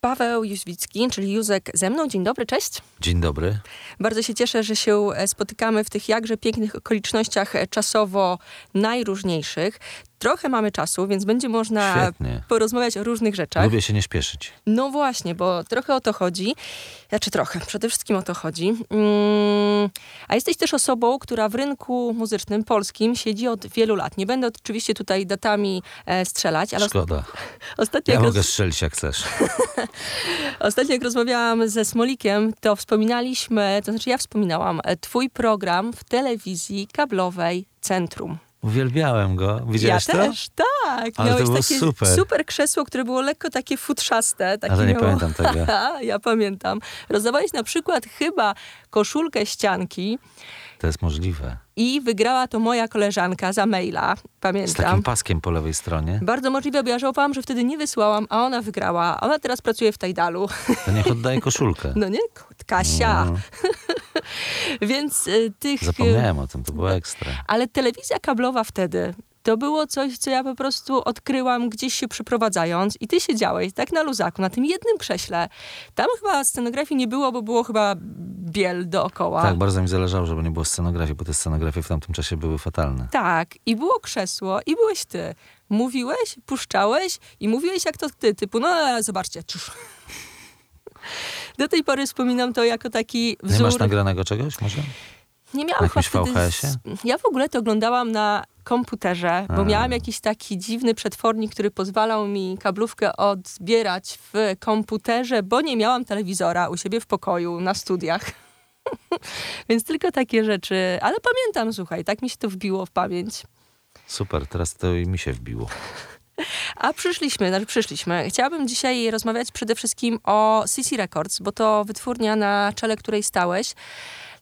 Paweł Jóźwicki, czyli Józek ze mną. Dzień dobry, cześć. Dzień dobry. Bardzo się cieszę, że się e, spotykamy w tych jakże pięknych okolicznościach e, czasowo najróżniejszych. Trochę mamy czasu, więc będzie można Świetnie. porozmawiać o różnych rzeczach. Lubię się nie śpieszyć. No właśnie, bo trochę o to chodzi. Znaczy trochę, przede wszystkim o to chodzi. Mm, a jesteś też osobą, która w rynku muzycznym polskim siedzi od wielu lat. Nie będę oczywiście tutaj datami e, strzelać, ale Szkoda. ostatnio Ja jak, mogę roz... strzelić jak chcesz. ostatnio jak rozmawiałam ze Smolikiem, to wspominaliśmy, to znaczy ja wspominałam, e, twój program w telewizji kablowej Centrum. Uwielbiałem go. Widziałeś ja to? też, tak. Ale to Miałeś było takie super. super krzesło, które było lekko takie futrzaste. Takie Ale nie miało... pamiętam tego. ja pamiętam. Rozdawałeś na przykład chyba koszulkę ścianki To jest możliwe. i wygrała to moja koleżanka za maila. Z takim Pamiętam. paskiem po lewej stronie. Bardzo możliwe, bo ja żałowałam, że wtedy nie wysłałam, a ona wygrała. Ona teraz pracuje w Tajdalu. To niech oddaje koszulkę. No nie? Kasia. No, Więc y, tych... zapomniałem o tym, to było ekstra. Ale telewizja kablowa wtedy to było coś, co ja po prostu odkryłam gdzieś się przeprowadzając i ty siedziałeś tak na luzaku, na tym jednym krześle. Tam chyba scenografii nie było, bo było chyba biel dookoła. Tak, bardzo mi zależało, żeby nie było scenografii, bo te scenografie w tamtym czasie były fatalne. Tak, i było krzesło i byłeś ty. Mówiłeś, puszczałeś i mówiłeś jak to ty, typu, no zobaczcie, czusz. Do tej pory wspominam to jako taki wzór. Nie masz nagranego czegoś może? Nie miałam chyba wtedy VHS-ie? Ja w ogóle to oglądałam na komputerze, bo miałam jakiś taki dziwny przetwornik, który pozwalał mi kablówkę odbierać w komputerze, bo nie miałam telewizora u siebie w pokoju na studiach. Więc tylko takie rzeczy. Ale pamiętam, słuchaj, tak mi się to wbiło w pamięć. Super, teraz to i mi się wbiło. A przyszliśmy, znaczy przyszliśmy. Chciałabym dzisiaj rozmawiać przede wszystkim o CC Records, bo to wytwórnia, na czele której stałeś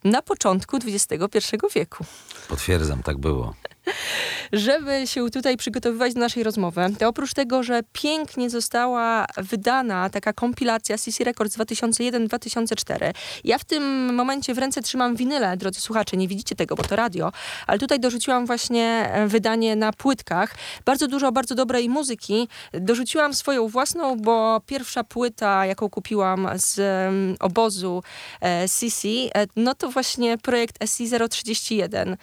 na początku XXI wieku. Potwierdzam, tak było. Żeby się tutaj przygotowywać do naszej rozmowy, to oprócz tego, że pięknie została wydana taka kompilacja CC Records 2001-2004, ja w tym momencie w ręce trzymam winyle, drodzy słuchacze, nie widzicie tego, bo to radio, ale tutaj dorzuciłam właśnie e, wydanie na płytkach. Bardzo dużo, bardzo dobrej muzyki. Dorzuciłam swoją własną, bo pierwsza płyta, jaką kupiłam z em, obozu e, CC, e, no to właśnie projekt SC031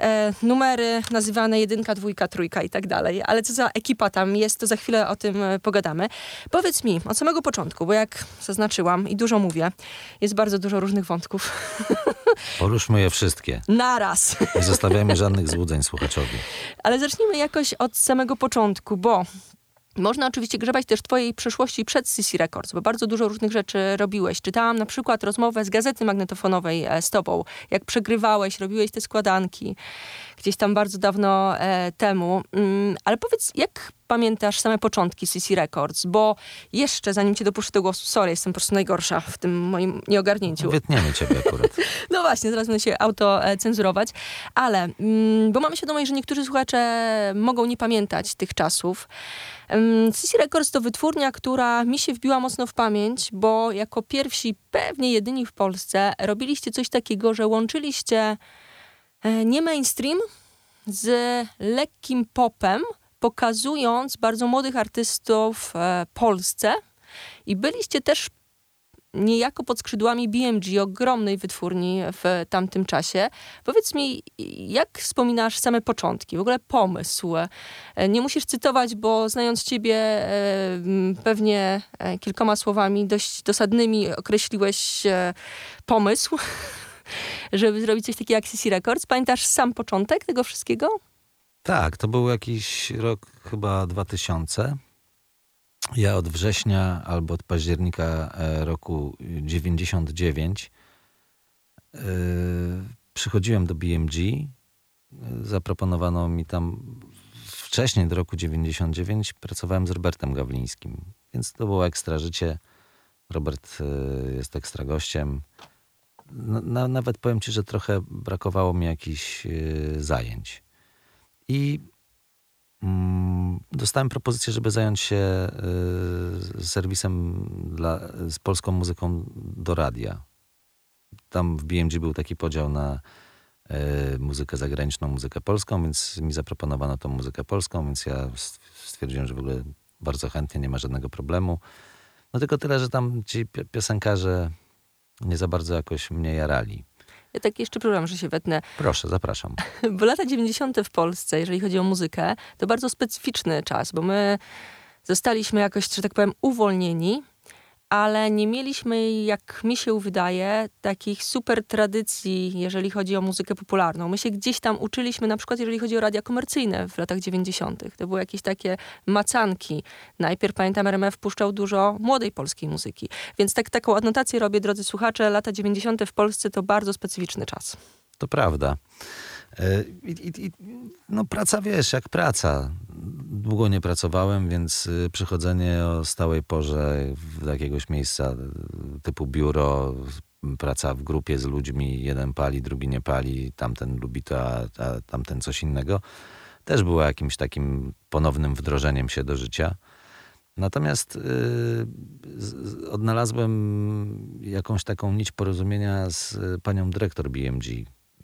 e, numery nazywane jedynka, dwójka, trójka i tak dalej. Ale co za ekipa tam jest, to za chwilę o tym e, pogadamy. Powiedz mi, od samego początku, bo jak zaznaczyłam i dużo mówię, jest bardzo dużo różnych wątków. Poruszmy je wszystkie. Naraz. Nie zostawiajmy żadnych złudzeń słuchaczowi. Ale zacznijmy jakoś od samego początku, bo można oczywiście grzebać też twojej przeszłości przed CC Records, bo bardzo dużo różnych rzeczy robiłeś. Czytałam na przykład rozmowę z gazety magnetofonowej e, z tobą, jak przegrywałeś, robiłeś te składanki gdzieś tam bardzo dawno e, temu. Mm, ale powiedz, jak pamiętasz same początki CC Records? Bo jeszcze, zanim cię dopuszczę do głosu, sorry, jestem po prostu najgorsza w tym moim nieogarnięciu. Wytniemy ciebie akurat. No właśnie, zaraz będę się autocenzurować, ale mm, bo mamy świadomość, że niektórzy słuchacze mogą nie pamiętać tych czasów. CC Records to wytwórnia, która mi się wbiła mocno w pamięć, bo jako pierwsi, pewnie jedyni w Polsce, robiliście coś takiego, że łączyliście e, nie mainstream z lekkim popem, pokazując bardzo młodych artystów e, Polsce. I byliście też niejako pod skrzydłami BMG, ogromnej wytwórni w tamtym czasie. Powiedz mi, jak wspominasz same początki, w ogóle pomysł? E, Nie musisz cytować, bo znając ciebie e, pewnie e, kilkoma słowami dość dosadnymi określiłeś pomysł, żeby zrobić coś takiego jak CC Records. Pamiętasz sam początek tego wszystkiego? Tak, to był jakiś rok chyba 2000. Ja od września albo od października e, roku 99 e, przychodziłem do BMG. E, Zaproponowano mi tam wcześniej do roku 99 pracowałem z Robertem Gawlińskim, więc to było ekstra życie. Robert jest ekstra gościem. Na, na, nawet powiem ci, że trochę brakowało mi jakichś zajęć. I mm, dostałem propozycję, żeby zająć się y, serwisem dla, z polską muzyką do radia. Tam w BMG był taki podział na y, muzykę zagraniczną, muzykę polską, więc mi zaproponowano tą muzykę polską, więc ja stwierdziłem, że w ogóle bardzo chętnie, nie ma żadnego problemu. No tylko tyle, że tam ci piosenkarze nie za bardzo jakoś mnie jarali. Ja tak jeszcze przepraszam, że się wetnę. Proszę, zapraszam. Bo lata 90. w Polsce, jeżeli chodzi o muzykę, to bardzo specyficzny czas, bo my zostaliśmy jakoś, że tak powiem, uwolnieni ale nie mieliśmy, jak mi się wydaje, takich super tradycji, jeżeli chodzi o muzykę popularną. My się gdzieś tam uczyliśmy, na przykład jeżeli chodzi o radia komercyjne w latach 90. To były jakieś takie macanki. Najpierw, pamiętam, RMF puszczał dużo młodej polskiej muzyki. Więc tak, taką adnotację robię, drodzy słuchacze, lata 90. w Polsce to bardzo specyficzny czas. To prawda. E, I, i, i, no praca, wiesz, jak praca. Długo nie pracowałem, więc y, przychodzenie o stałej porze do jakiegoś miejsca y, typu biuro, praca w grupie z ludźmi, jeden pali, drugi nie pali, tamten lubi to, a, a tamten coś innego, też było jakimś takim ponownym wdrożeniem się do życia. Natomiast yy, odnalazłem jakąś taką nić porozumienia z panią dyrektor BMG,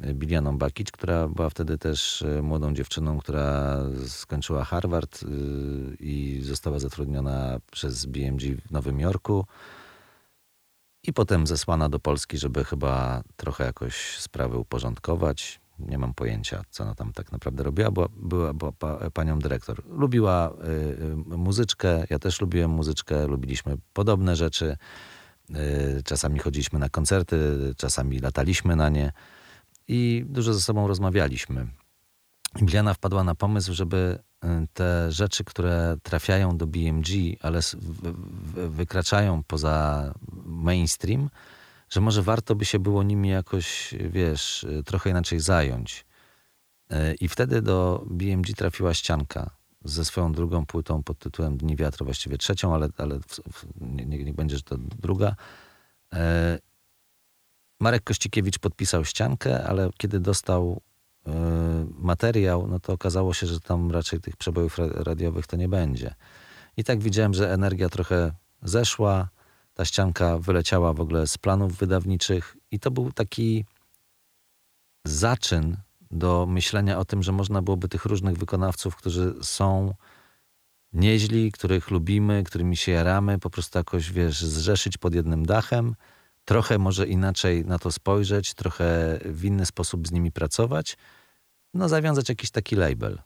Bilianą Bakic, która była wtedy też e, młodą dziewczyną, która skończyła Harvard y, i została zatrudniona przez BMG w Nowym Jorku. I potem zesłana do Polski, żeby chyba trochę jakoś sprawy uporządkować. Nie mam pojęcia, co ona tam tak naprawdę robiła. Była, była, była panią dyrektor. Lubiła y, y, muzyczkę, ja też lubiłem muzyczkę, lubiliśmy podobne rzeczy. Czasami chodziliśmy na koncerty, czasami lataliśmy na nie i dużo ze sobą rozmawialiśmy. Biliana wpadła na pomysł, żeby y, te rzeczy, które trafiają do BMG, ale wykraczają poza mainstream, że może warto by się było nimi jakoś, wiesz, y, trochę inaczej zająć. Y, I wtedy do BMG trafiła ścianka ze swoją drugą płytą pod tytułem Dni Wiatru, właściwie trzecią, ale, ale w, w, nie, nie będzie, że to druga. Marek Kościkiewicz podpisał ściankę, ale kiedy dostał y, materiał, no to okazało się, że tam raczej tych przebojów radiowych to nie będzie. I tak widziałem, że energia trochę zeszła, ta ścianka wyleciała w ogóle z planów wydawniczych i to był taki zaczyn do myślenia o tym, że można byłoby tych różnych wykonawców, którzy są nieźli, których lubimy, którymi się jaramy, po prostu jakoś, wiesz, zrzeszyć pod jednym dachem – trochę może inaczej na to spojrzeć, trochę w inny sposób z nimi pracować, no zawiązać jakiś taki label.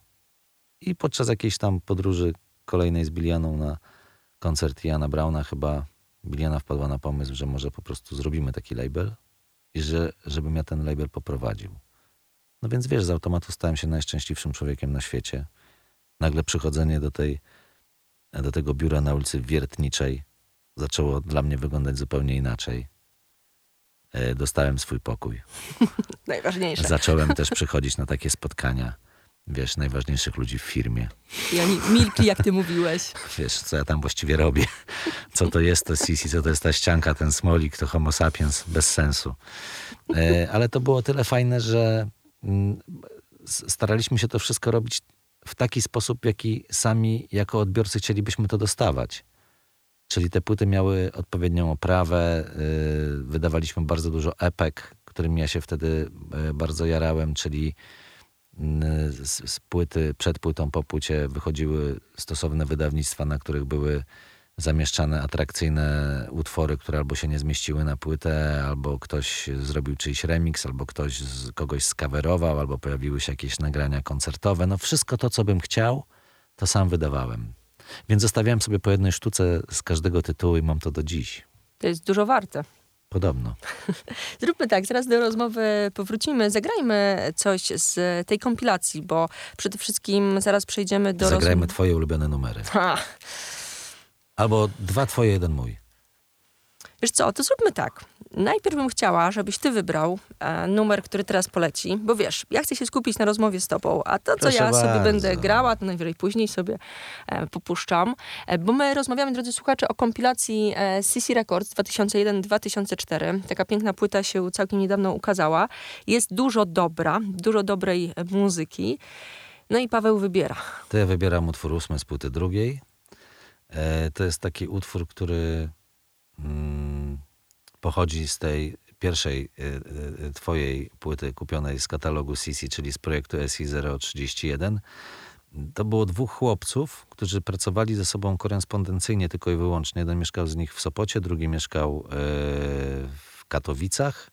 I podczas jakiejś tam podróży kolejnej z Bilianą na koncert Jana Brauna chyba Biliana wpadła na pomysł, że może po prostu zrobimy taki label i że, żebym ja ten label poprowadził. No więc wiesz, z automatu stałem się najszczęśliwszym człowiekiem na świecie. Nagle przychodzenie do tej, do tego biura na ulicy Wiertniczej zaczęło dla mnie wyglądać zupełnie inaczej. E, dostałem swój pokój. Najważniejsze. Zacząłem też przychodzić na takie spotkania, wiesz, najważniejszych ludzi w firmie. I oni milkli, jak ty mówiłeś. Wiesz, co ja tam właściwie robię. Co to jest to Sisi, co to jest ta ścianka, ten smolik, to homo sapiens, bez sensu. E, ale to było tyle fajne, że mm, staraliśmy się to wszystko robić w taki sposób, w jaki sami jako odbiorcy chcielibyśmy to dostawać. Czyli te płyty miały odpowiednią oprawę. Y, wydawaliśmy bardzo dużo epek, którym ja się wtedy y, bardzo jarałem, czyli y, z, z płyty, przed płytą, po płycie wychodziły stosowne wydawnictwa, na których były zamieszczane atrakcyjne utwory, które albo się nie zmieściły na płytę, albo ktoś zrobił czyjś remix, albo ktoś z, kogoś skawerował, albo pojawiły się jakieś nagrania koncertowe. No wszystko to, co bym chciał, to sam wydawałem. Więc zostawiałem sobie po jednej sztuce z każdego tytułu i mam to do dziś. To jest dużo warte. Podobno. Zróbmy tak, zaraz do rozmowy powrócimy. Zagrajmy coś z tej kompilacji, bo przede wszystkim zaraz przejdziemy do Zagrajmy twoje ulubione numery. Ha. Albo dwa twoje, jeden mój. Wiesz co, to zróbmy tak. Najpierw bym chciała, żebyś ty wybrał e, numer, który teraz poleci, bo wiesz, ja chcę się skupić na rozmowie z tobą, a to, co Proszę ja bardzo. sobie będę grała, to najwyżej później sobie e, popuszczam, e, bo my rozmawiamy, drodzy słuchacze, o kompilacji e, CC Records 2001-2004. Taka piękna płyta się całkiem niedawno ukazała. Jest dużo dobra, dużo dobrej muzyki. No i Paweł wybiera. To ja wybieram utwór ósmy z płyty drugiej. E, to jest taki utwór, który pochodzi z tej pierwszej y, y, y, twojej płyty kupionej z katalogu CC, czyli z projektu SI 031. to było dwóch chłopców, którzy pracowali ze sobą korespondencyjnie tylko i wyłącznie. Jeden mieszkał z nich w Sopocie, drugi mieszkał w Katowicach.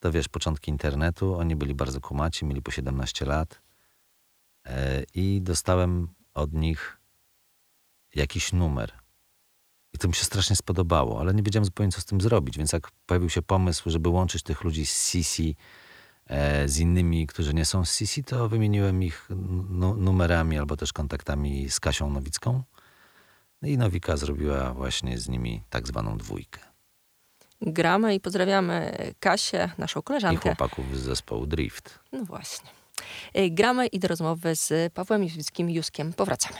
To wiesz, początki internetu. Oni byli bardzo kumaci, mieli po 17 lat. E, I dostałem od nich jakiś numer. I to mi się strasznie spodobało, ale nie wiedziałem zupełnie, co z tym zrobić. Więc jak pojawił się pomysł, żeby łączyć tych ludzi z Sisi e, z innymi, którzy nie są z Sisi, to wymieniłem ich numerami albo też kontaktami z Kasią Nowicką. No I Nowika zrobiła właśnie z nimi tak zwaną dwójkę. Gramy i pozdrawiamy Kasię, naszą koleżankę. I chłopaków z zespołu Drift. No właśnie. E, gramy i do rozmowy z Pawłem Józwickim Juskiem powracamy.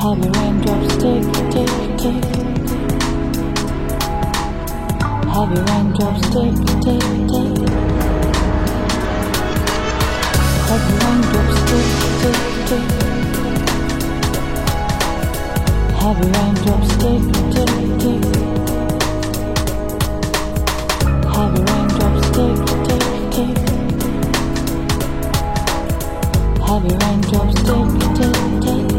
Heavy raindrops tick, tick, tick. Heavy raindrops tick, tick, tick. Heavy raindrops tick, tick, tick. Heavy raindrops tick, tick, tick. Heavy raindrops tick, tick, tick. Heavy raindrops tick, tick, tick.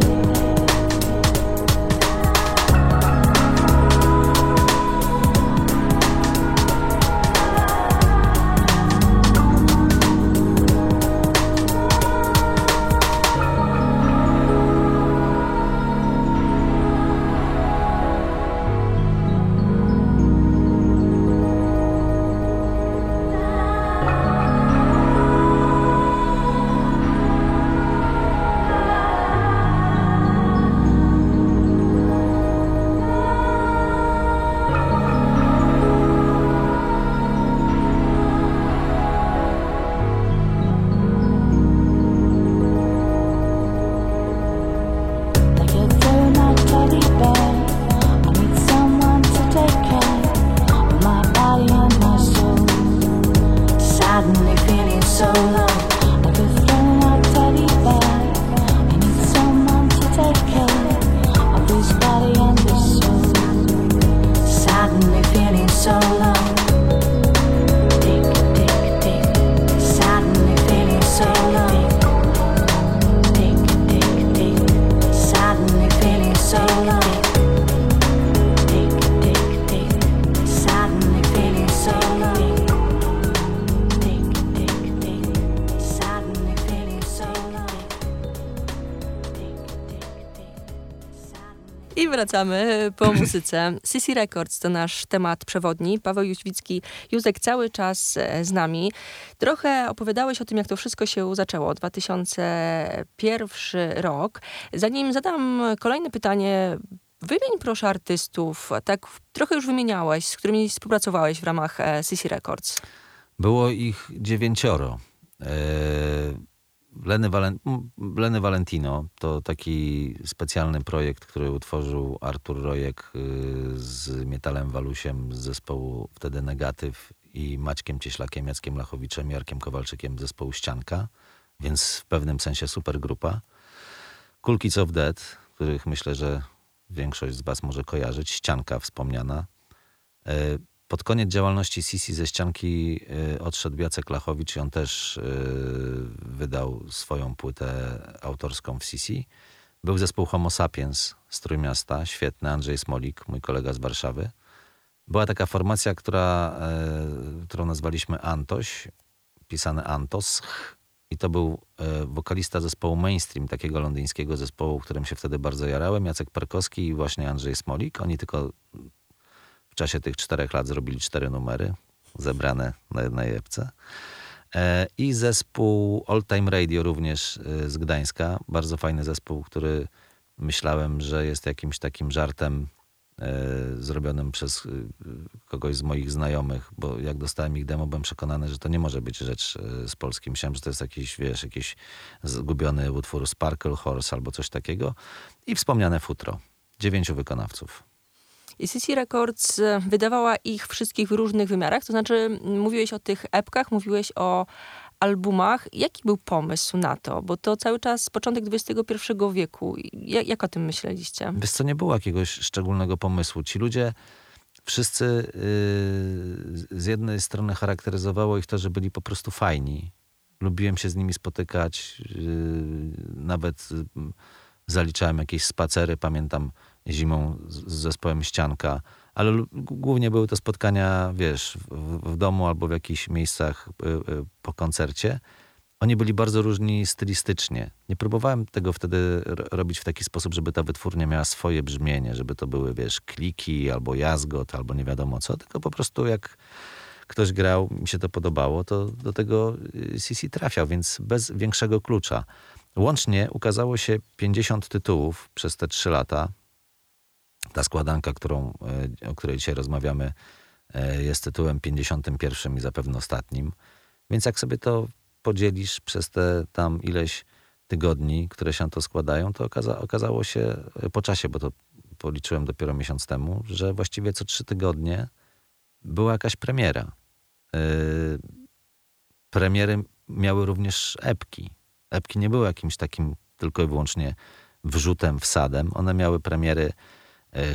Wracamy po muzyce. CC Records to nasz temat przewodni. Paweł Jóźwicki, Józek cały czas e, z nami. Trochę opowiadałeś o tym, jak to wszystko się zaczęło. 2001 rok. Zanim zadam kolejne pytanie, wymień proszę artystów. Tak trochę już wymieniałeś, z którymi współpracowałeś w ramach CC Records. Było ich dziewięcioro. Eee Leny, Leny Valentino to taki specjalny projekt, który utworzył Artur Rojek y, z Metalem Walusiem z zespołu wtedy Negatyw i Maćkiem Cieślakiem, Jackiem Lachowiczem, Jarkiem Kowalczykiem z zespołu Ścianka, więc w pewnym sensie super grupa. Cool Kids of Dead, których myślę, że większość z was może kojarzyć, Ścianka wspomniana. Pod koniec działalności Sisi ze ścianki y, odszedł Jacek Lachowicz i on też y, wydał swoją płytę autorską w Sisi. Był zespół Homo Sapiens z Trójmiasta, świetny, Andrzej Smolik, mój kolega z Warszawy. Była taka formacja, która, y, którą nazwaliśmy Antoś, pisane Antos. I to był wokalista zespołu Mainstream, takiego londyńskiego zespołu, którym się wtedy bardzo jarałem, Jacek Perkowski i właśnie Andrzej Smolik. Oni tylko czasie tych czterech lat zrobili cztery numery, zebrane na jednej epce. E, I zespół All Time Radio również e, z Gdańska. Bardzo fajny zespół, który myślałem, że jest jakimś takim żartem e, zrobionym przez kogoś z moich znajomych, bo jak dostałem ich demo, byłem przekonany, że to nie może być rzecz z polskim. Myślałem, że to jest jakiś, wiesz, jakiś zgubiony utwór Sparkle Horse albo coś takiego. I wspomniane futro. Dziewięciu wykonawców. CC Records e, wydawała ich wszystkich w różnych wymiarach, to znaczy mówiłeś o tych epkach, mówiłeś o albumach. Jaki był pomysł na to? Bo to cały czas początek XXI wieku. Jak, jak o tym myśleliście? Wiesz co, nie było jakiegoś szczególnego pomysłu. Ci ludzie wszyscy yy, z jednej strony charakteryzowało ich to, że byli po prostu fajni. Lubiłem się z nimi spotykać. Yy, nawet yy, zaliczałem jakieś spacery. Pamiętam, zimą z zespołem Ścianka, ale głównie były to spotkania, wiesz, w, w domu albo w jakichś miejscach y, y, po koncercie. Oni byli bardzo różni stylistycznie. Nie próbowałem tego wtedy robić w taki sposób, żeby ta wytwórnia miała swoje brzmienie, żeby to były, wiesz, kliki albo jazgot, albo nie wiadomo co, tylko po prostu jak ktoś grał, mi się to podobało, to do tego CC trafiał, więc bez większego klucza. Łącznie ukazało się 50 tytułów przez te 3 lata. Ta składanka, którą, e, o której dzisiaj rozmawiamy, e, jest tytułem 51 i zapewne ostatnim. Więc jak sobie to podzielisz przez te tam ileś tygodni, które się to składają, to okaza okazało się e, po czasie, bo to policzyłem dopiero miesiąc temu, że właściwie co trzy tygodnie była jakaś premiera. Yy, premiery miały również epki. Epki nie były jakimś takim tylko i wyłącznie wrzutem, wsadem. One miały premiery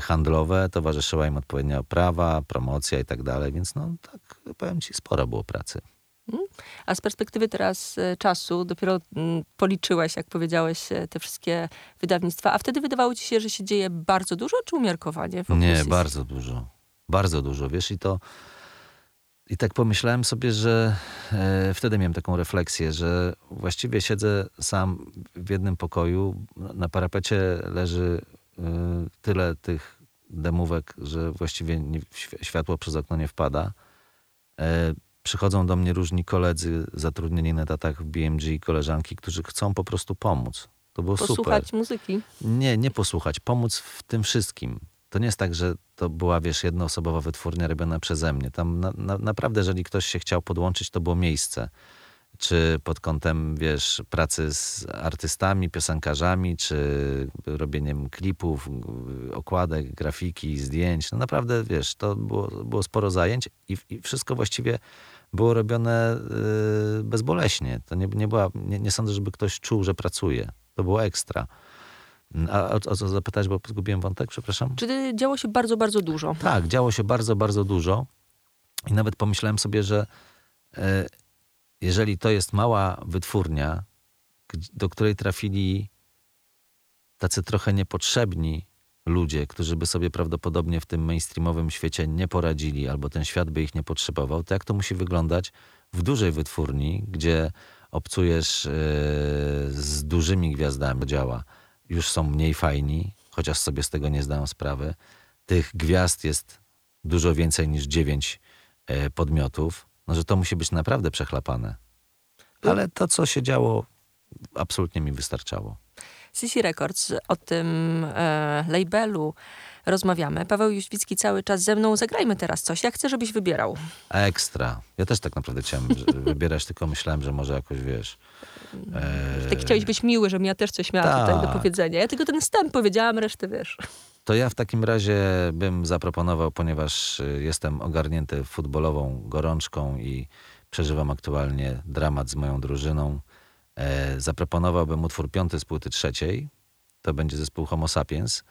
handlowe, towarzyszyła im odpowiednia oprawa, promocja i tak dalej, więc no tak powiem ci, sporo było pracy. Mhm. A z perspektywy teraz e, czasu, dopiero mm, policzyłeś, jak powiedziałeś, e, te wszystkie wydawnictwa, a wtedy wydawało ci się, że się dzieje bardzo dużo, czy umiarkowanie? Nie, bardzo dużo. Bardzo dużo, wiesz, i to i tak pomyślałem sobie, że e, wtedy miałem taką refleksję, że właściwie siedzę sam w jednym pokoju, na parapecie leży tyle tych demówek, że właściwie nie, światło przez okno nie wpada. E, przychodzą do mnie różni koledzy zatrudnieni na datach w BMG, koleżanki, którzy chcą po prostu pomóc. To było posłuchać super. Posłuchać muzyki. Nie, nie posłuchać, pomóc w tym wszystkim. To nie jest tak, że to była, wiesz, jednoosobowa wytwórnia robiona przeze mnie. Tam na, na, naprawdę, jeżeli ktoś się chciał podłączyć, to było miejsce czy pod kątem, wiesz, pracy z artystami, piosenkarzami, czy robieniem klipów, okładek, grafiki, zdjęć. No naprawdę, wiesz, to było, było sporo zajęć i, i wszystko właściwie było robione y, bezboleśnie. To nie, nie, była, nie, nie sądzę, żeby ktoś czuł, że pracuje. To było ekstra. A o, o co zapytać, bo zgubiłem wątek, przepraszam? Czy działo się bardzo, bardzo dużo? Tak, działo się bardzo, bardzo dużo. I nawet pomyślałem sobie, że y, jeżeli to jest mała wytwórnia, do której trafili tacy trochę niepotrzebni ludzie, którzy by sobie prawdopodobnie w tym mainstreamowym świecie nie poradzili, albo ten świat by ich nie potrzebował, to jak to musi wyglądać w dużej wytwórni, gdzie obcujesz yy, z dużymi gwiazdami działa, już są mniej fajni, chociaż sobie z tego nie zdają sprawy. Tych gwiazd jest dużo więcej niż dziewięć e, podmiotów. No, że to musi być naprawdę przechlapane. Ale to, co się działo, absolutnie mi wystarczało. CC Records, o tym e, labelu rozmawiamy. Paweł Jóźwicki cały czas ze mną. Zagrajmy teraz coś. Ja chcę, żebyś wybierał. Ekstra. Ja też tak naprawdę chciałem wybierać, tylko myślałem, że może jakoś, wiesz... E... Tak chciałeś być miły, żebym ja też coś miała Ta. tutaj do tak. powiedzenia. Ja tylko ten wstęp powiedziałam, resztę wiesz. To ja w takim razie bym zaproponował, ponieważ y, jestem ogarnięty futbolową gorączką i przeżywam aktualnie dramat z moją drużyną, e, zaproponowałbym utwór piąty z płyty trzeciej. To będzie zespół Homo Sapiens.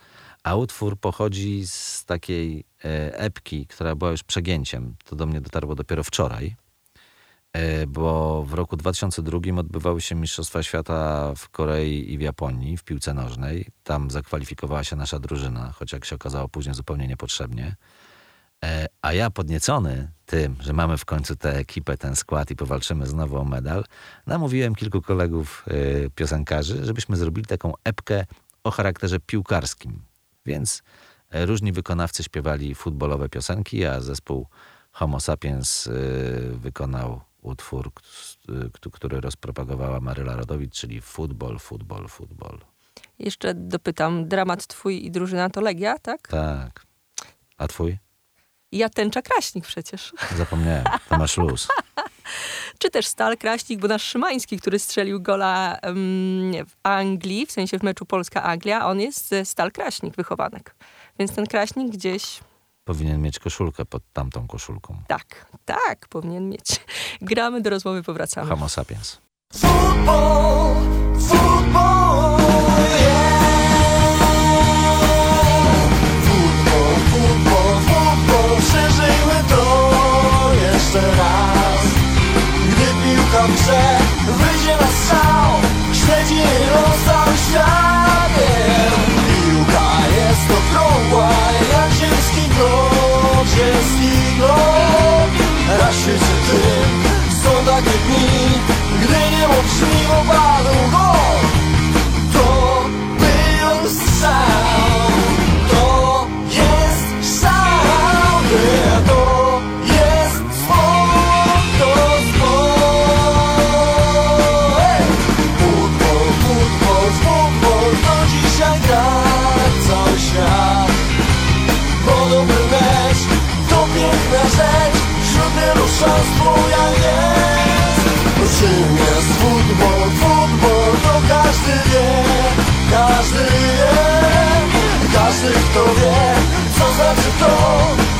A utwór pochodzi z takiej e, epki, która była już przegięciem. To do mnie dotarło dopiero wczoraj, bo w roku 2002 odbywały się Mistrzostwa Świata w Korei i w Japonii w piłce nożnej. Tam zakwalifikowała się nasza drużyna, choć jak się okazało później zupełnie niepotrzebnie. E, a ja podniecony tym, że mamy w końcu tę ekipę, ten skład i powalczymy znowu o medal, namówiłem kilku kolegów piosenkarzy, żebyśmy zrobili taką epkę o charakterze piłkarskim. Więc e, różni wykonawcy śpiewali futbolowe piosenki, a zespół Homo Sapiens e, wykonał utwór, który rozpropagowała Maryla Rodowicz, czyli futbol, futbol, futbol. Jeszcze dopytam, dramat twój i drużyna to Legia, tak? Tak. A twój? Ja tęcza Kraśnik przecież. Zapomniałem, to masz luz. Czy też Stal Kraśnik, bo nasz Szymański, który strzelił gola w Anglii, w sensie w meczu Polska-Anglia, on jest ze Stal Kraśnik, wychowanek. Więc ten Kraśnik gdzieś... Powinien mieć koszulkę pod tamtą koszulką. Tak, tak, powinien mieć. Gramy, do rozmowy powracamy. Homo sapiens. Football, football, yeah. dobrze Wyjdzie na strzał Śledzi rozstał światem Ziemski glob Raz się tym Są takie dni Gdy niemożliwo padł gol Każdy kto wie Co znaczy to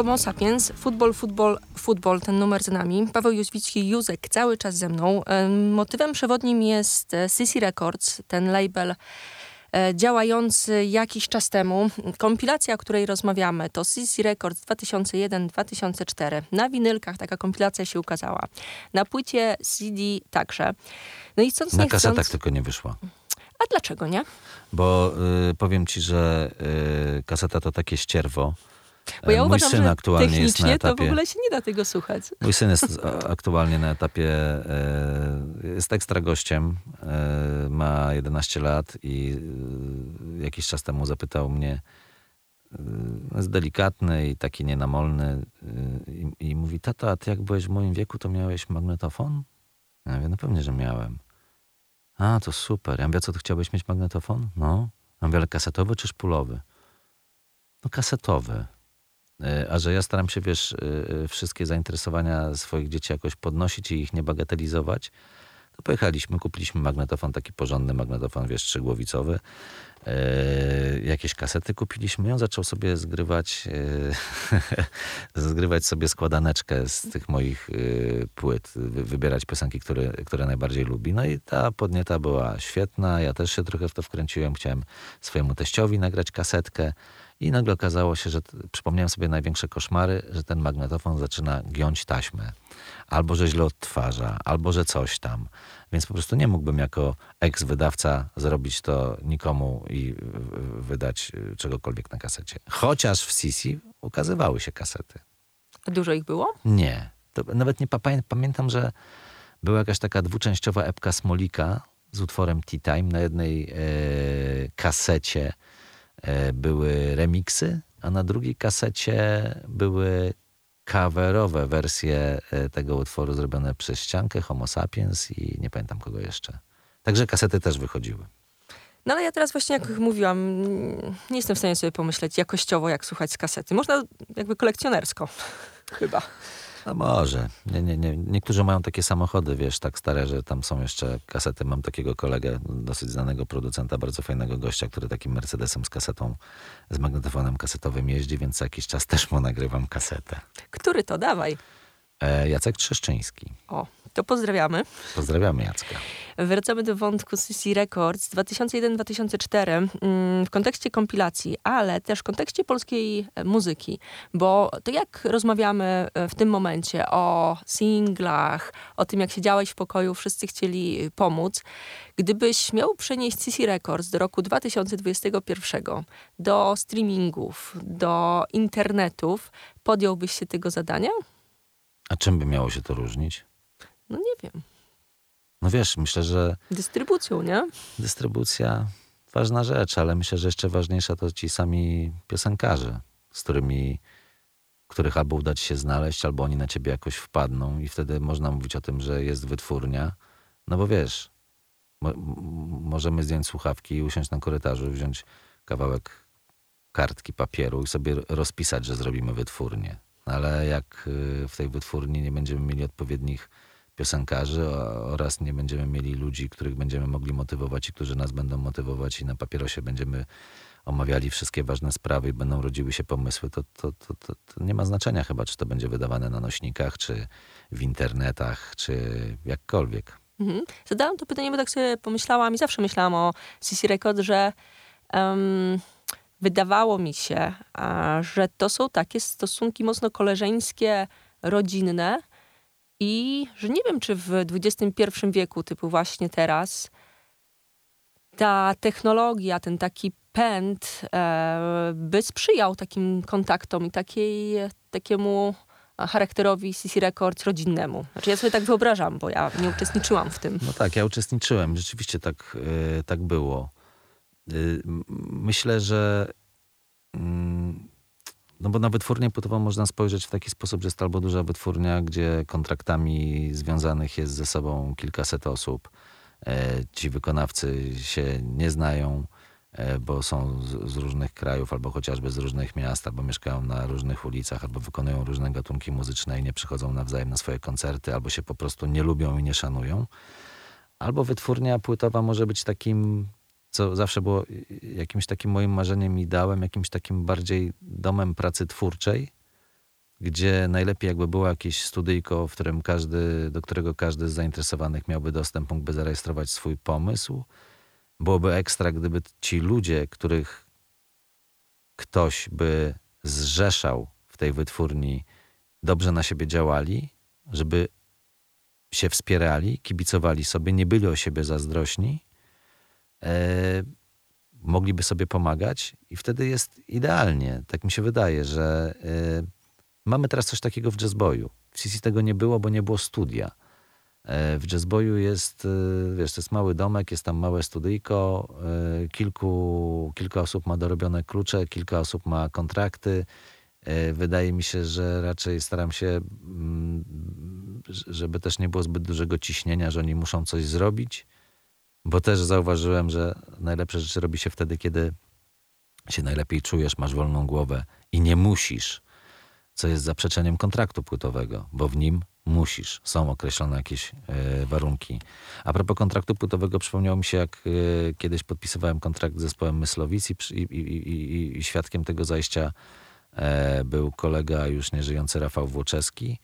Homo sapiens, futbol, futbol, futbol, ten numer za nami. Paweł Józwicki, Józek cały czas ze mną. Motywem przewodnim jest Sissy Records, ten label e, działający jakiś czas temu. Kompilacja, o której rozmawiamy, to Sissy Records 2001-2004. Na winylkach taka kompilacja się ukazała. Na płycie CD także. No i stąd Na kasetach chcąc... tylko nie wyszła. A dlaczego nie? Bo y, powiem ci, że y, kaseta to takie ścierwo. Bo ja Mój uważam, syn aktualnie jest na etapie. to w ogóle się nie da tego słuchać. Mój syn jest aktualnie na etapie, e, jest ekstra gościem, e, ma 11 lat i e, jakiś czas temu zapytał mnie, jest delikatny i taki nienamolny i, i mówi, tata, a ty jak byłeś w moim wieku, to miałeś magnetofon? Ja mówię, no pewnie, że miałem. A, to super. Ja mówię, co, ty chciałbyś mieć magnetofon? No. Ja mówię, ale kasetowy czy szpulowy? No kasetowy. E, a że ja staram się, wiesz, e, e, wszystkie zainteresowania swoich dzieci jakoś podnosić i ich nie bagatelizować, to pojechaliśmy, kupiliśmy magnetofon, taki porządny magnetofon, wiesz, trzygłowicowy. E, jakieś kasety kupiliśmy i on zaczął sobie zgrywać, e, zgrywać sobie składaneczkę z tych moich płyt, wybierać piosenki, które, które najbardziej lubi. No i ta podnieta była świetna, ja też się trochę w to wkręciłem, chciałem swojemu teściowi nagrać kasetkę. I nagle okazało się, że przypomniałem sobie największe koszmary, że ten magnetofon zaczyna giąć taśmę. Albo że źle odtwarza, albo że coś tam. Więc po prostu nie mógłbym jako eks-wydawca zrobić to nikomu i wydać y, czegokolwiek na kasecie. Chociaż w Sisi ukazywały się kasety. A dużo ich było? Nie. To nawet nie pamiętam, że była jakaś taka dwuczęściowa epka Smolika z utworem Tea Time. Na jednej e, kasecie były remiksy, a na drugiej kasecie były coverowe wersje e, tego utworu zrobione przez ściankę, Homo sapiens i nie pamiętam kogo jeszcze. Także kasety też wychodziły. No ale ja teraz właśnie, jak mówiłam, nie jestem w stanie sobie pomyśleć jakościowo, jak słuchać z kasety. Można jakby kolekcjonersko, chyba. A może. Nie, nie, nie. Niektórzy mają takie samochody, wiesz, tak stare, że tam są jeszcze kasety. Mam takiego kolegę, dosyć znanego producenta, bardzo fajnego gościa, który takim Mercedesem z kasetą, z magnetofonem kasetowym jeździ, więc jakiś czas też mu nagrywam kasetę. Który to? Dawaj. E, Jacek Trzeszczyński. O, to pozdrawiamy. Pozdrawiamy Jacka. Wracamy do wątku CC Records 2001-2004 mm, w kontekście kompilacji, ale też w kontekście polskiej e, muzyki, bo to jak rozmawiamy e, w tym momencie o singlach, o tym jak siedziałeś w pokoju, wszyscy chcieli e, pomóc. Gdybyś miał przenieść CC Records do roku 2021, do streamingów, do internetów, podjąłbyś się tego zadania? A czym by miało się to różnić? No nie wiem. No wiesz, myślę, że... Dystrybucją, nie? Dystrybucja, ważna rzecz, ale myślę, że jeszcze ważniejsza to ci sami piosenkarze, z którymi, których albo uda ci się znaleźć, albo oni na ciebie jakoś wpadną i wtedy można mówić o tym, że jest wytwórnia. No bo wiesz, mo możemy zdjąć słuchawki i usiąść na korytarzu, wziąć kawałek kartki papieru i sobie rozpisać, że zrobimy wytwórnię. No ale jak y, w tej wytwórni nie będziemy mieli odpowiednich piosenkarzy oraz nie będziemy mieli ludzi, których będziemy mogli motywować i którzy nas będą motywować i na papierosie będziemy omawiali wszystkie ważne sprawy i będą rodziły się pomysły, to, to, to, to, nie ma znaczenia chyba, czy to będzie wydawane na nośnikach, czy w internetach, czy jakkolwiek. Mhm. Zadałam to pytanie, bo tak sobie pomyślałam i zawsze myślałam o CC Record, że um, wydawało mi się, że to są takie stosunki mocno koleżeńskie, rodzinne i że nie wiem, czy w XXI wieku, typu właśnie teraz, ta technologia, ten taki pęd e, by sprzyjał takim kontaktom i takiej, takiemu charakterowi CC Records rodzinnemu. Znaczy ja sobie tak wyobrażam, bo ja nie uczestniczyłam w tym. No tak, ja uczestniczyłem. Rzeczywiście tak, e, tak było. Y, myślę, że mm, no bo na wytwórnię płytową można spojrzeć w taki sposób, że jest albo duża wytwórnia, gdzie kontraktami związanych jest ze sobą kilkaset osób. E, ci wykonawcy się nie znają, e, bo są z, różnych krajów, albo chociażby z różnych miast, albo mieszkają na różnych ulicach, albo wykonują różne gatunki muzyczne i nie przychodzą nawzajem na swoje koncerty, albo się po prostu nie lubią i nie szanują. Albo wytwórnia płytowa może być takim co zawsze było jakimś takim moim marzeniem, ideałem, jakimś takim bardziej domem pracy twórczej, gdzie najlepiej jakby było jakieś studyjko, w którym każdy, do którego każdy z zainteresowanych miałby dostęp, mógłby zarejestrować swój pomysł. Byłoby ekstra, gdyby ci ludzie, których ktoś by zrzeszał w tej wytwórni, dobrze na siebie działali, żeby się wspierali, kibicowali sobie, nie byli o siebie zazdrośni, mogliby sobie pomagać i wtedy jest idealnie. Tak mi się wydaje, że e, mamy teraz coś takiego w jazzboju. W CC tego nie było, bo nie było studia. E, w jazzboju jest, e, wiesz, to jest mały domek, jest tam małe studyjko, e, kilku, kilka osób ma dorobione klucze, kilka osób ma kontrakty. E, Wydaje mi się, że raczej staram się, mm, żeby też nie było zbyt dużego ciśnienia, że oni muszą coś zrobić, bo też zauważyłem, że najlepsze rzeczy robi się wtedy, kiedy się najlepiej czujesz, masz wolną głowę i nie musisz, co jest zaprzeczeniem kontraktu płytowego, bo w nim musisz, są określone jakieś e, warunki. A propos kontraktu płytowego, przypomniało mi się, jak e, kiedyś podpisywałem kontrakt z zespołem Myslowic i, i, i, i, świadkiem tego zajścia e, był kolega już nieżyjący Rafał Włoczewski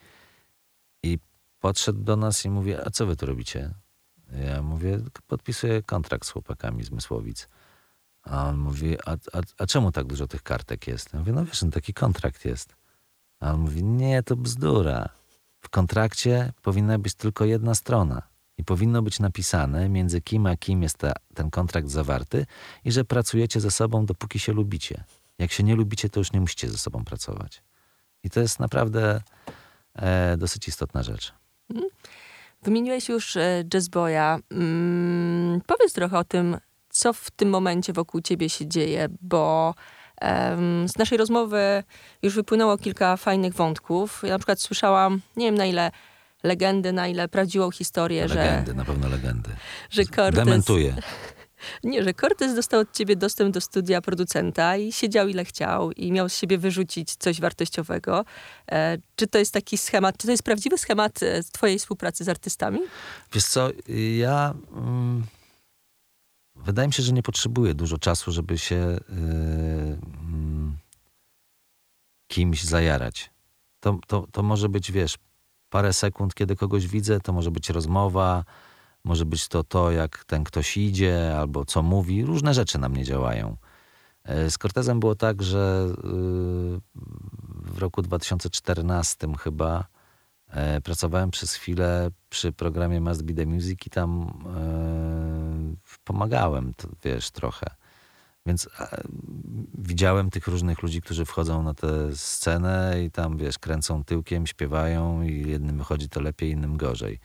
i podszedł do nas i mówi, a co wy tu robicie? Ja mówię, podpisuję kontrakt z chłopakami z Mysłowic. A on mówi, a, a, a czemu tak dużo tych kartek jest? Ja mówię, no wiesz, no taki kontrakt jest. A on mówi, nie, to bzdura. W kontrakcie powinna być tylko jedna strona. I powinno być napisane, między kim a kim jest ta, ten kontrakt zawarty i że pracujecie ze sobą, dopóki się lubicie. Jak się nie lubicie, to już nie musicie ze sobą pracować. I to jest naprawdę e, dosyć istotna rzecz. Wymieniłeś już e, Jazzboya. Mm, powiedz trochę o tym, co w tym momencie wokół ciebie się dzieje, bo em, z naszej rozmowy już wypłynęło kilka fajnych wątków. Ja na przykład słyszałam, nie wiem na ile legendy, na ile prawdziwą historię, że, Legendy, na pewno legendy. że Cortez... Dementuję. Nie, że Cortez dostał od ciebie dostęp do studia producenta i siedział ile chciał i miał z siebie wyrzucić coś wartościowego. E, czy to jest taki schemat, czy to jest prawdziwy schemat e, twojej współpracy z artystami? Wiesz co, ja... Mm, wydaje mi się, że nie potrzebuję dużo czasu, żeby się y, mm, kimś zajarać. To, to, to może być, wiesz, parę sekund, kiedy kogoś widzę, to może być rozmowa, może być to to, jak ten ktoś idzie, albo co mówi. Różne rzeczy na mnie działają. E, Z Cortezem było tak, że y, w roku 2014 chyba e, pracowałem przez chwilę przy programie Must Be The Music i tam e, pomagałem, wiesz, trochę. Więc widziałem tych różnych ludzi, którzy wchodzą na tę scenę i tam, wiesz, kręcą tyłkiem, śpiewają i jednym wychodzi to lepiej, innym gorzej.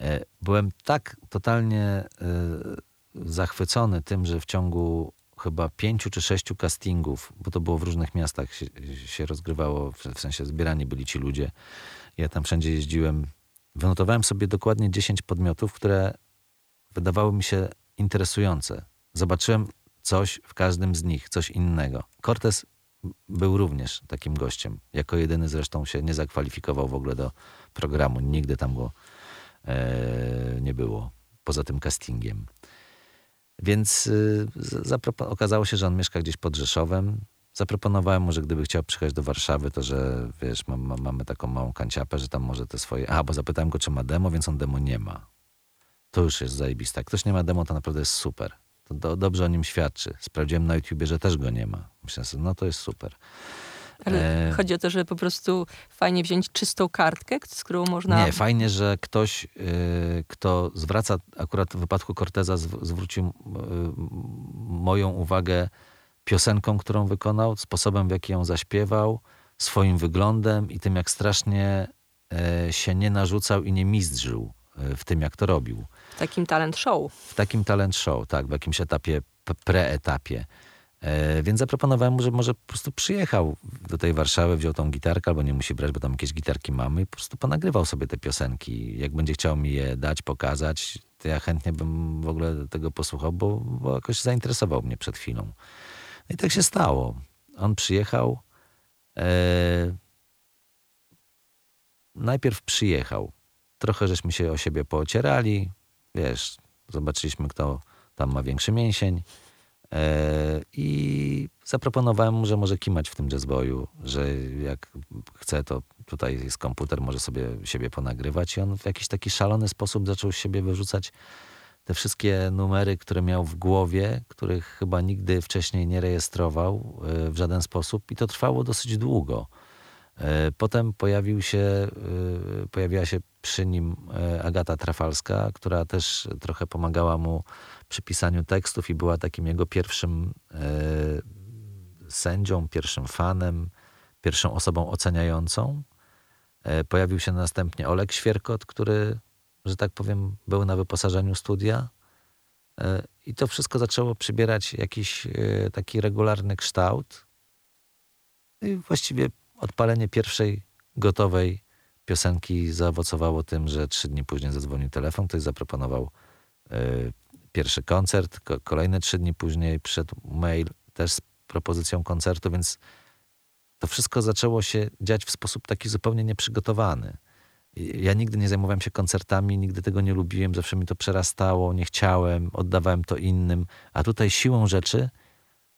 E, Byłem tak totalnie e, zachwycony tym, że w ciągu chyba pięciu czy sześciu castingów, bo to było w różnych miastach się, rozgrywało, w, w sensie zbierani byli ci ludzie. Ja tam wszędzie jeździłem. Wynotowałem sobie dokładnie 10 podmiotów, które wydawały mi się interesujące. Zobaczyłem coś w każdym z nich, coś innego. Cortez był również takim gościem. Jako jedyny zresztą się nie zakwalifikował w ogóle do programu. Nigdy tam go nie było, poza tym castingiem. Więc y, okazało się, że on mieszka gdzieś pod Rzeszowem. Zaproponowałem mu, że gdyby chciał przyjechać do Warszawy, to że wiesz, mam, mam, mamy taką małą kanciapę, że tam może te swoje... A, bo zapytałem go, czy ma demo, więc on demo nie ma. To już jest zajebiste. Jak ktoś nie ma demo, to naprawdę jest super. To do, dobrze o nim świadczy. Sprawdziłem na YouTubie, że też go nie ma. Myślę sobie, no to jest super. Ale E, chodzi o to, że po prostu fajnie wziąć czystą kartkę, z którą można... Nie, fajnie, że ktoś, y, kto zwraca, akurat w wypadku Corteza zw- zwrócił y, moją uwagę piosenką, którą wykonał, sposobem, w jaki ją zaśpiewał, swoim wyglądem i tym, jak strasznie się nie narzucał i nie mizdrzył y, w tym, jak to robił. Takim talent show. W takim talent show, tak, w jakimś etapie, preetapie. E, więc zaproponowałem mu, że może po prostu przyjechał do tej Warszawy, wziął tą gitarkę, albo nie musi brać, bo tam jakieś gitarki mamy i po prostu ponagrywał sobie te piosenki. Jak będzie chciał mi je dać, pokazać, to ja chętnie bym w ogóle tego posłuchał, bo, bo jakoś zainteresował mnie przed chwilą. No i tak się stało. On przyjechał. E, najpierw przyjechał. Trochę żeśmy się o siebie poocierali. Wiesz, zobaczyliśmy, kto tam ma większy mięsień. E, I zaproponowałem mu, że może kimać w tym jazzboyu, że jak chce, to tutaj jest komputer, może sobie siebie ponagrywać. I on w jakiś taki szalony sposób zaczął z siebie wyrzucać te wszystkie numery, które miał w głowie, których chyba nigdy wcześniej nie rejestrował e, w żaden sposób. I to trwało dosyć długo. E, potem pojawił się, pojawiła się przy nim Agata Trafalska, która też trochę pomagała mu przy pisaniu tekstów i była takim jego pierwszym sędzią, pierwszym fanem, pierwszą osobą oceniającą. Pojawił się następnie Olek Świerkot, który że tak powiem, był na wyposażeniu studia. E, I to wszystko zaczęło przybierać jakiś e, taki regularny kształt. I właściwie odpalenie pierwszej gotowej piosenki zaowocowało tym, że trzy dni później zadzwonił telefon, ktoś zaproponował e, pierwszy koncert, kolejne trzy dni później przyszedł mail też z propozycją koncertu, więc to wszystko zaczęło się dziać w sposób taki zupełnie nieprzygotowany. Ja nigdy nie zajmowałem się koncertami, nigdy tego nie lubiłem, zawsze mi to przerastało, nie chciałem, oddawałem to innym, a tutaj siłą rzeczy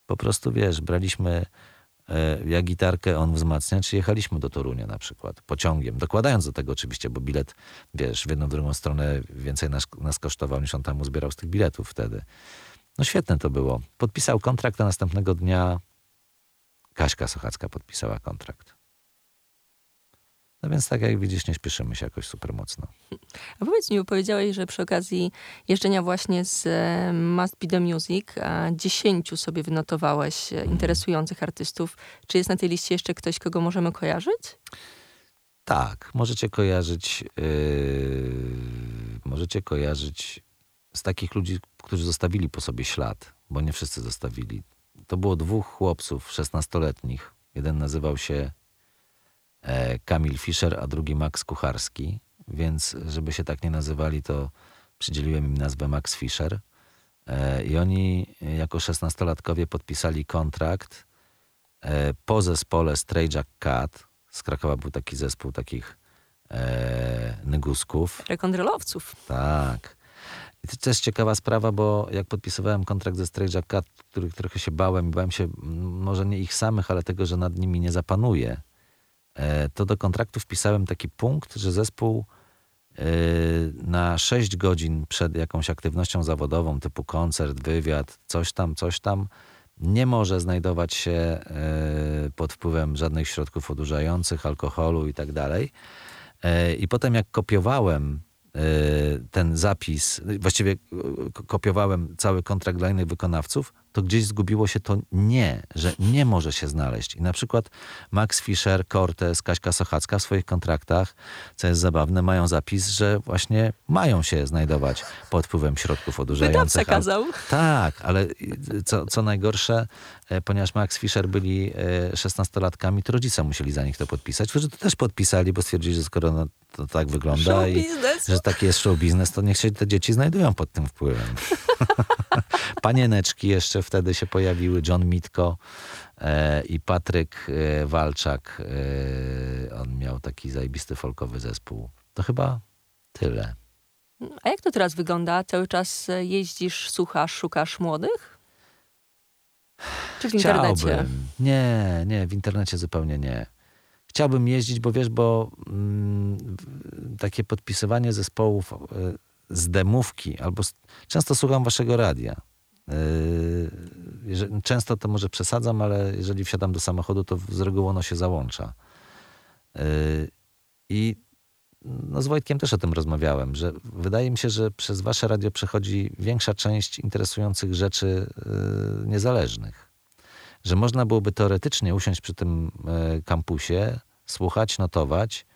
po prostu, wiesz, braliśmy ja gitarkę, on wzmacniacz i jechaliśmy do Torunia na przykład, pociągiem, dokładając do tego oczywiście, bo bilet, wiesz, w jedną, w drugą stronę więcej nas, nas kosztował, niż on tam uzbierał z tych biletów wtedy. No świetne to było. Podpisał kontrakt, a następnego dnia Kaśka Sochacka podpisała kontrakt. No więc tak jak widzisz, nie śpieszymy się jakoś super mocno. A powiedz mi, powiedziałeś, że przy okazji jeżdżenia właśnie z e, Must Be The Music, dziesięciu sobie wynotowałeś mm. interesujących artystów. Czy jest na tej liście jeszcze ktoś, kogo możemy kojarzyć? Tak, możecie kojarzyć yy, możecie kojarzyć z takich ludzi, którzy zostawili po sobie ślad, bo nie wszyscy zostawili. To było dwóch chłopców, szesnastoletnich. Jeden nazywał się E, Kamil Fischer, a drugi Max Kucharski, więc żeby się tak nie nazywali, to przydzieliłem im nazwę Max Fischer. E, I oni jako szesnastolatkowie podpisali kontrakt e, po zespole Stray Jack Cat. Z Krakowa był taki zespół takich e, nygusków. Rekondrolowców. Tak. I to też ciekawa sprawa, bo jak podpisywałem kontrakt ze Stray Jack Cat, których trochę się bałem, bałem się może nie ich samych, ale tego, że nad nimi nie zapanuje E, to do kontraktu wpisałem taki punkt, że zespół e, na 6 godzin przed jakąś aktywnością zawodową, typu koncert, wywiad, coś tam, coś tam, nie może znajdować się e, pod wpływem żadnych środków odurzających, alkoholu i tak dalej. I potem jak kopiowałem ten zapis, właściwie kopiowałem cały kontrakt dla innych wykonawców, to gdzieś zgubiło się to nie, że nie może się znaleźć. I na przykład Max Fischer, Cortez, Kaśka Sochacka w swoich kontraktach, co jest zabawne, mają zapis, że właśnie mają się znajdować pod wpływem środków odurzających. Wydawca kazał. Tak, ale co, co najgorsze, e, ponieważ Max Fischer byli e, szesnastolatkami, to rodzice musieli za nich to podpisać, którzy to też podpisali, bo stwierdzili, że skoro no, to tak wygląda show i business. że taki jest show biznes, to niech się te dzieci znajdują pod tym wpływem. Panieneczki jeszcze wtedy się pojawiły, John Mitko e, i Patryk e, Walczak. E, on miał taki zajebisty folkowy zespół. To chyba tyle. A jak to teraz wygląda? Cały czas jeździsz, słuchasz, szukasz młodych? Czy w Chciałbym. internecie? Nie, nie, w internecie zupełnie nie. Chciałbym jeździć, bo wiesz, bo mm, takie podpisywanie zespołów y, z demówki, albo z, często słucham waszego radia. Y, często to może przesadzam, ale jeżeli wsiadam do samochodu, to z reguły ono się załącza. Y, I no z Wojtkiem też o tym rozmawiałem, że wydaje mi się, że przez wasze radio przechodzi większa część interesujących rzeczy niezależnych że można byłoby teoretycznie usiąść przy tym kampusie, słuchać, notować,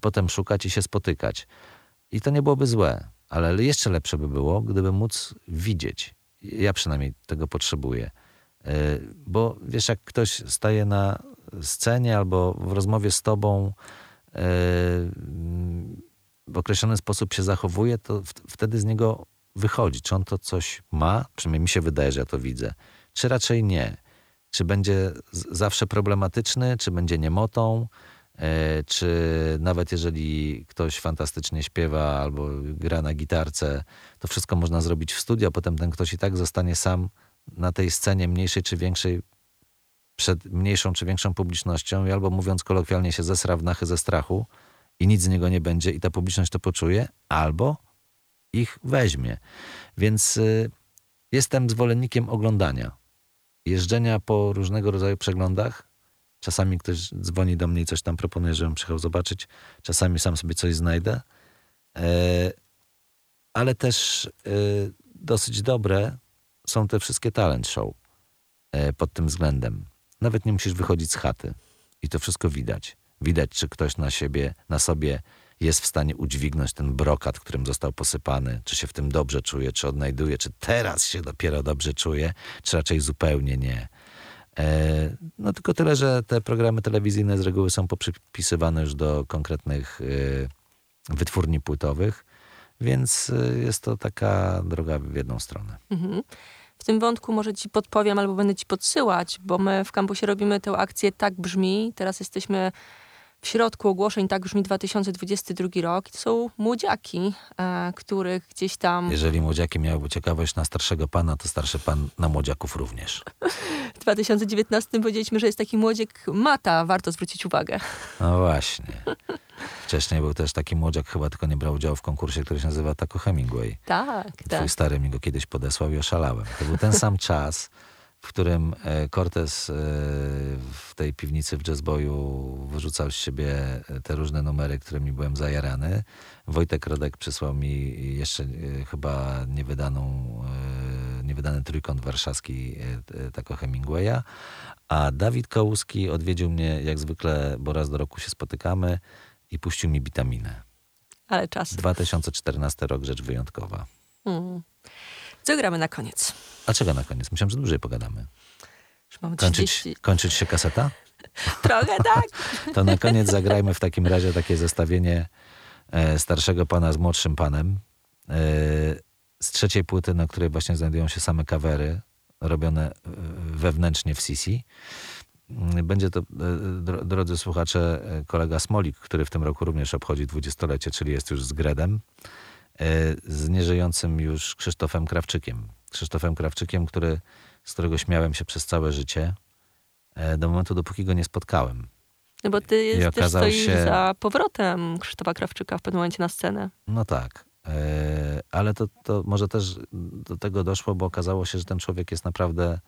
potem szukać i się spotykać. I to nie byłoby złe, ale jeszcze lepsze by było, gdyby móc widzieć. Ja przynajmniej tego potrzebuję. E, bo wiesz, jak ktoś staje na scenie albo w rozmowie z tobą w określony sposób się zachowuje, to wtedy z niego wychodzi. Czy on to coś ma? Przynajmniej mi się wydaje, że ja to widzę. Czy raczej nie? Czy będzie zawsze problematyczny, czy będzie niemotą, e, czy nawet jeżeli ktoś fantastycznie śpiewa albo gra na gitarce, to wszystko można zrobić w studio, potem ten ktoś i tak zostanie sam na tej scenie mniejszej czy większej, przed mniejszą czy większą publicznością i albo mówiąc kolokwialnie się zesra w nachy ze strachu i nic z niego nie będzie i ta publiczność to poczuje, albo ich weźmie. Więc y, jestem zwolennikiem oglądania, jeżdżenia po różnego rodzaju przeglądach. Czasami ktoś dzwoni do mnie i coś tam proponuje, żebym przyjechał zobaczyć. Czasami sam sobie coś znajdę. E, ale też e, dosyć dobre są te wszystkie talent show e, pod tym względem. Nawet nie musisz wychodzić z chaty i to wszystko widać. Widać, czy ktoś na siebie, na sobie jest w stanie udźwignąć ten brokat, którym został posypany, czy się w tym dobrze czuje, czy odnajduje, czy teraz się dopiero dobrze czuje, czy raczej zupełnie nie. E, no tylko tyle, że te programy telewizyjne z reguły są poprzypisywane już do konkretnych e, wytwórni płytowych, więc e, jest to taka droga w jedną stronę. Mhm. W tym wątku może ci podpowiem albo będę ci podsyłać, bo my w kampusie robimy tę akcję Tak Brzmi. Teraz jesteśmy w środku ogłoszeń tak brzmi 2022 rok. I to są młodziaki, e, których gdzieś tam... Jeżeli młodziaki miałyby ciekawość na starszego pana, to starszy pan na młodziaków również. W 2019 powiedzieliśmy, że jest taki młodziek Mata, warto zwrócić uwagę. No właśnie. Wcześniej był też taki młodziak, chyba tylko nie brał udziału w konkursie, który się nazywa Taco Hemingway. Tak, Twój tak. stary mi go kiedyś podesłał i oszalałem. To był ten sam czas, w którym e, Cortez e, w tej piwnicy w jazzboju wyrzucał z siebie e, te różne numery, którymi byłem zajarany. Wojtek Rodek przysłał mi jeszcze chyba niewydaną, niewydany trójkąt warszawski Taco Hemingwaya, a Dawid Kołuski odwiedził mnie jak zwykle, bo raz do roku się spotykamy i puścił mi witaminę. Ale czas. 2014 rok, rzecz wyjątkowa. Mm. Co gramy na koniec? A czego na koniec? Myślałem, że dłużej pogadamy. Już mamy Kończyć, 30. kończyć się kaseta? Trochę tak. To na koniec zagrajmy w takim razie takie zestawienie e, starszego pana z młodszym panem. E, z trzeciej płyty, na której właśnie znajdują się same kawery robione e, wewnętrznie w Sisi. Mm, Będzie to, dro- drodzy słuchacze, kolega Smolik, który w tym roku również obchodzi dwudziestolecie, czyli jest już z Gredem, z nieżyjącym już Krzysztofem Krawczykiem. Krzysztofem Krawczykiem, który, z którego śmiałem się przez całe życie, e, do momentu, dopóki go nie spotkałem. No bo ty jest, też okazał stoisz się- za powrotem Krzysztofa Krawczyka w pewnym momencie na scenę. No tak. E, Ale to, to może też do tego doszło, bo okazało się, że ten człowiek jest naprawdę.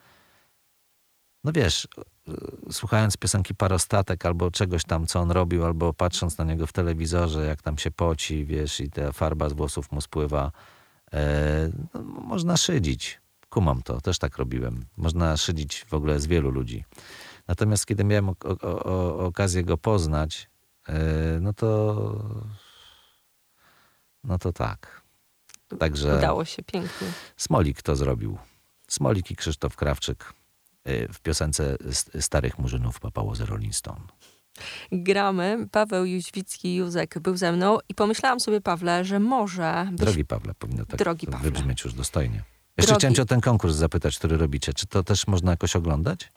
No wiesz, e, słuchając piosenki Parostatek albo czegoś tam, co on robił, albo patrząc na niego w telewizorze, jak tam się poci, wiesz, i ta farba z włosów mu spływa, e, no, można szydzić. Kumam to, też tak robiłem. Można szydzić w ogóle z wielu ludzi. Natomiast kiedy miałem o, o, o, okazję go poznać, e, no to no to tak. Także Udało się pięknie. Smolik to zrobił. Smolik i Krzysztof Krawczyk w piosence Starych Murzynów papało z Rolling Stone. Gramy. Paweł Jóźwicki Józek był ze mną i pomyślałam sobie, Pawle, że może... Byś... Drogi Pawle, powinno tak Drogi Pawle. wybrzmieć już dostojnie. Jeszcze Drogi- chciałem cię o ten konkurs zapytać, który robicie. Czy to też można jakoś oglądać?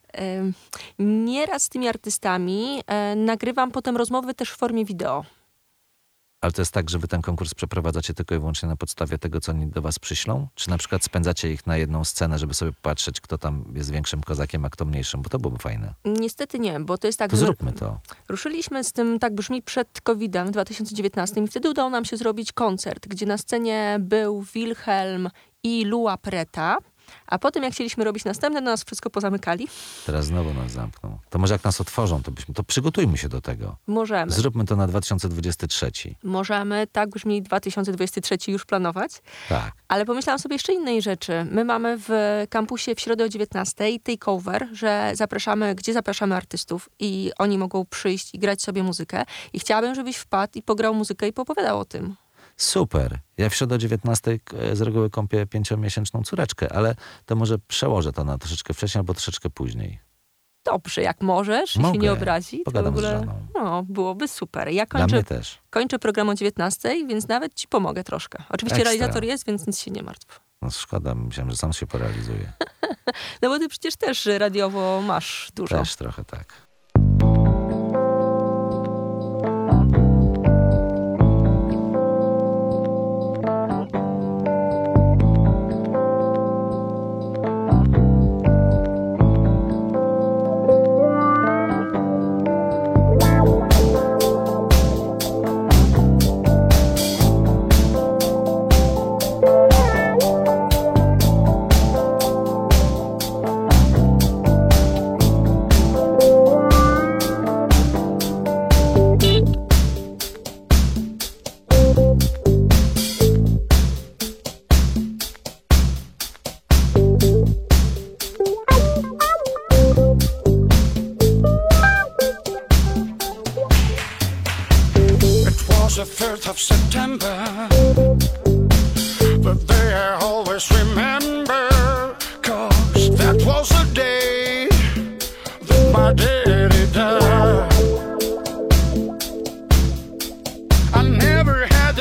Nieraz z tymi artystami e, nagrywam potem rozmowy też w formie wideo. Ale to jest tak, że wy ten konkurs przeprowadzacie tylko i wyłącznie na podstawie tego, co oni do was przyślą? Czy na przykład spędzacie ich na jedną scenę, żeby sobie patrzeć, kto tam jest większym kozakiem, a kto mniejszym? Bo to byłoby fajne. Niestety nie, bo to jest tak, To że zróbmy to. ruszyliśmy z tym, tak brzmi, przed COVID-em w 2019 i wtedy udało nam się zrobić koncert, gdzie na scenie był Wilhelm i Lua Preta, a potem jak chcieliśmy robić następne, to nas wszystko pozamykali. Teraz znowu nas zamkną. To może jak nas otworzą, to, byśmy, to przygotujmy się do tego. Możemy. Zróbmy to na 2023. Możemy, tak brzmi 2023 już planować. Tak. Ale pomyślałam sobie jeszcze innej rzeczy. My mamy w kampusie w środę o 19 takeover, że zapraszamy, gdzie zapraszamy artystów i oni mogą przyjść i grać sobie muzykę. I chciałabym, żebyś wpadł i pograł muzykę i popowiadał o tym. Super. Ja w środę o 19 k- z reguły kąpię pięciomiesięczną córeczkę, ale to może przełożę to na troszeczkę wcześniej albo troszeczkę później. Dobrze, jak możesz, jeśli Mogę. nie obrazi, to w Pogadam z ogóle żoną. no, byłoby super. Ja kończę, kończę program o 19, więc nawet ci pomogę troszkę. Oczywiście Ekstra. realizator jest, więc nic się nie martw. No szkoda, myślałem, że sam się porealizuje. No bo ty przecież też radiowo masz dużo. Też trochę tak.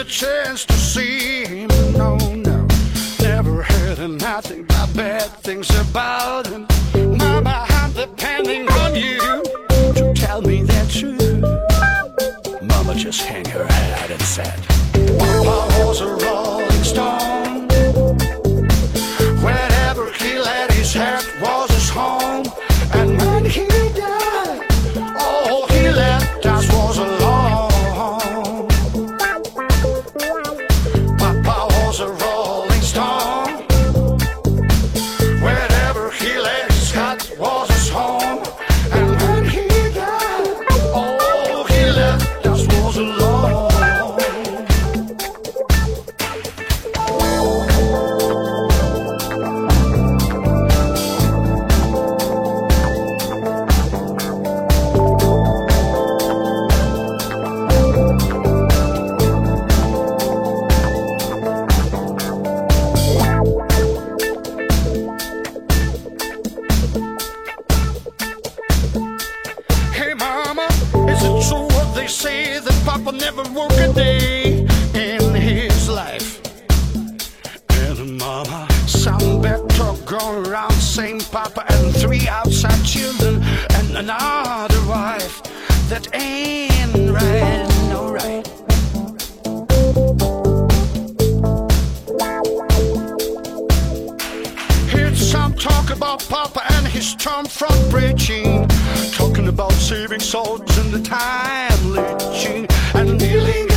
The chance to see him, no, no. Never heard nothing but bad things about him. Mama, I'm depending on you to tell me the truth. Mama just hung her head and said, Papa was a rolling stone. Wherever he laid his head about Papa and his term from preaching, talking about saving souls in the time lynching and kneeling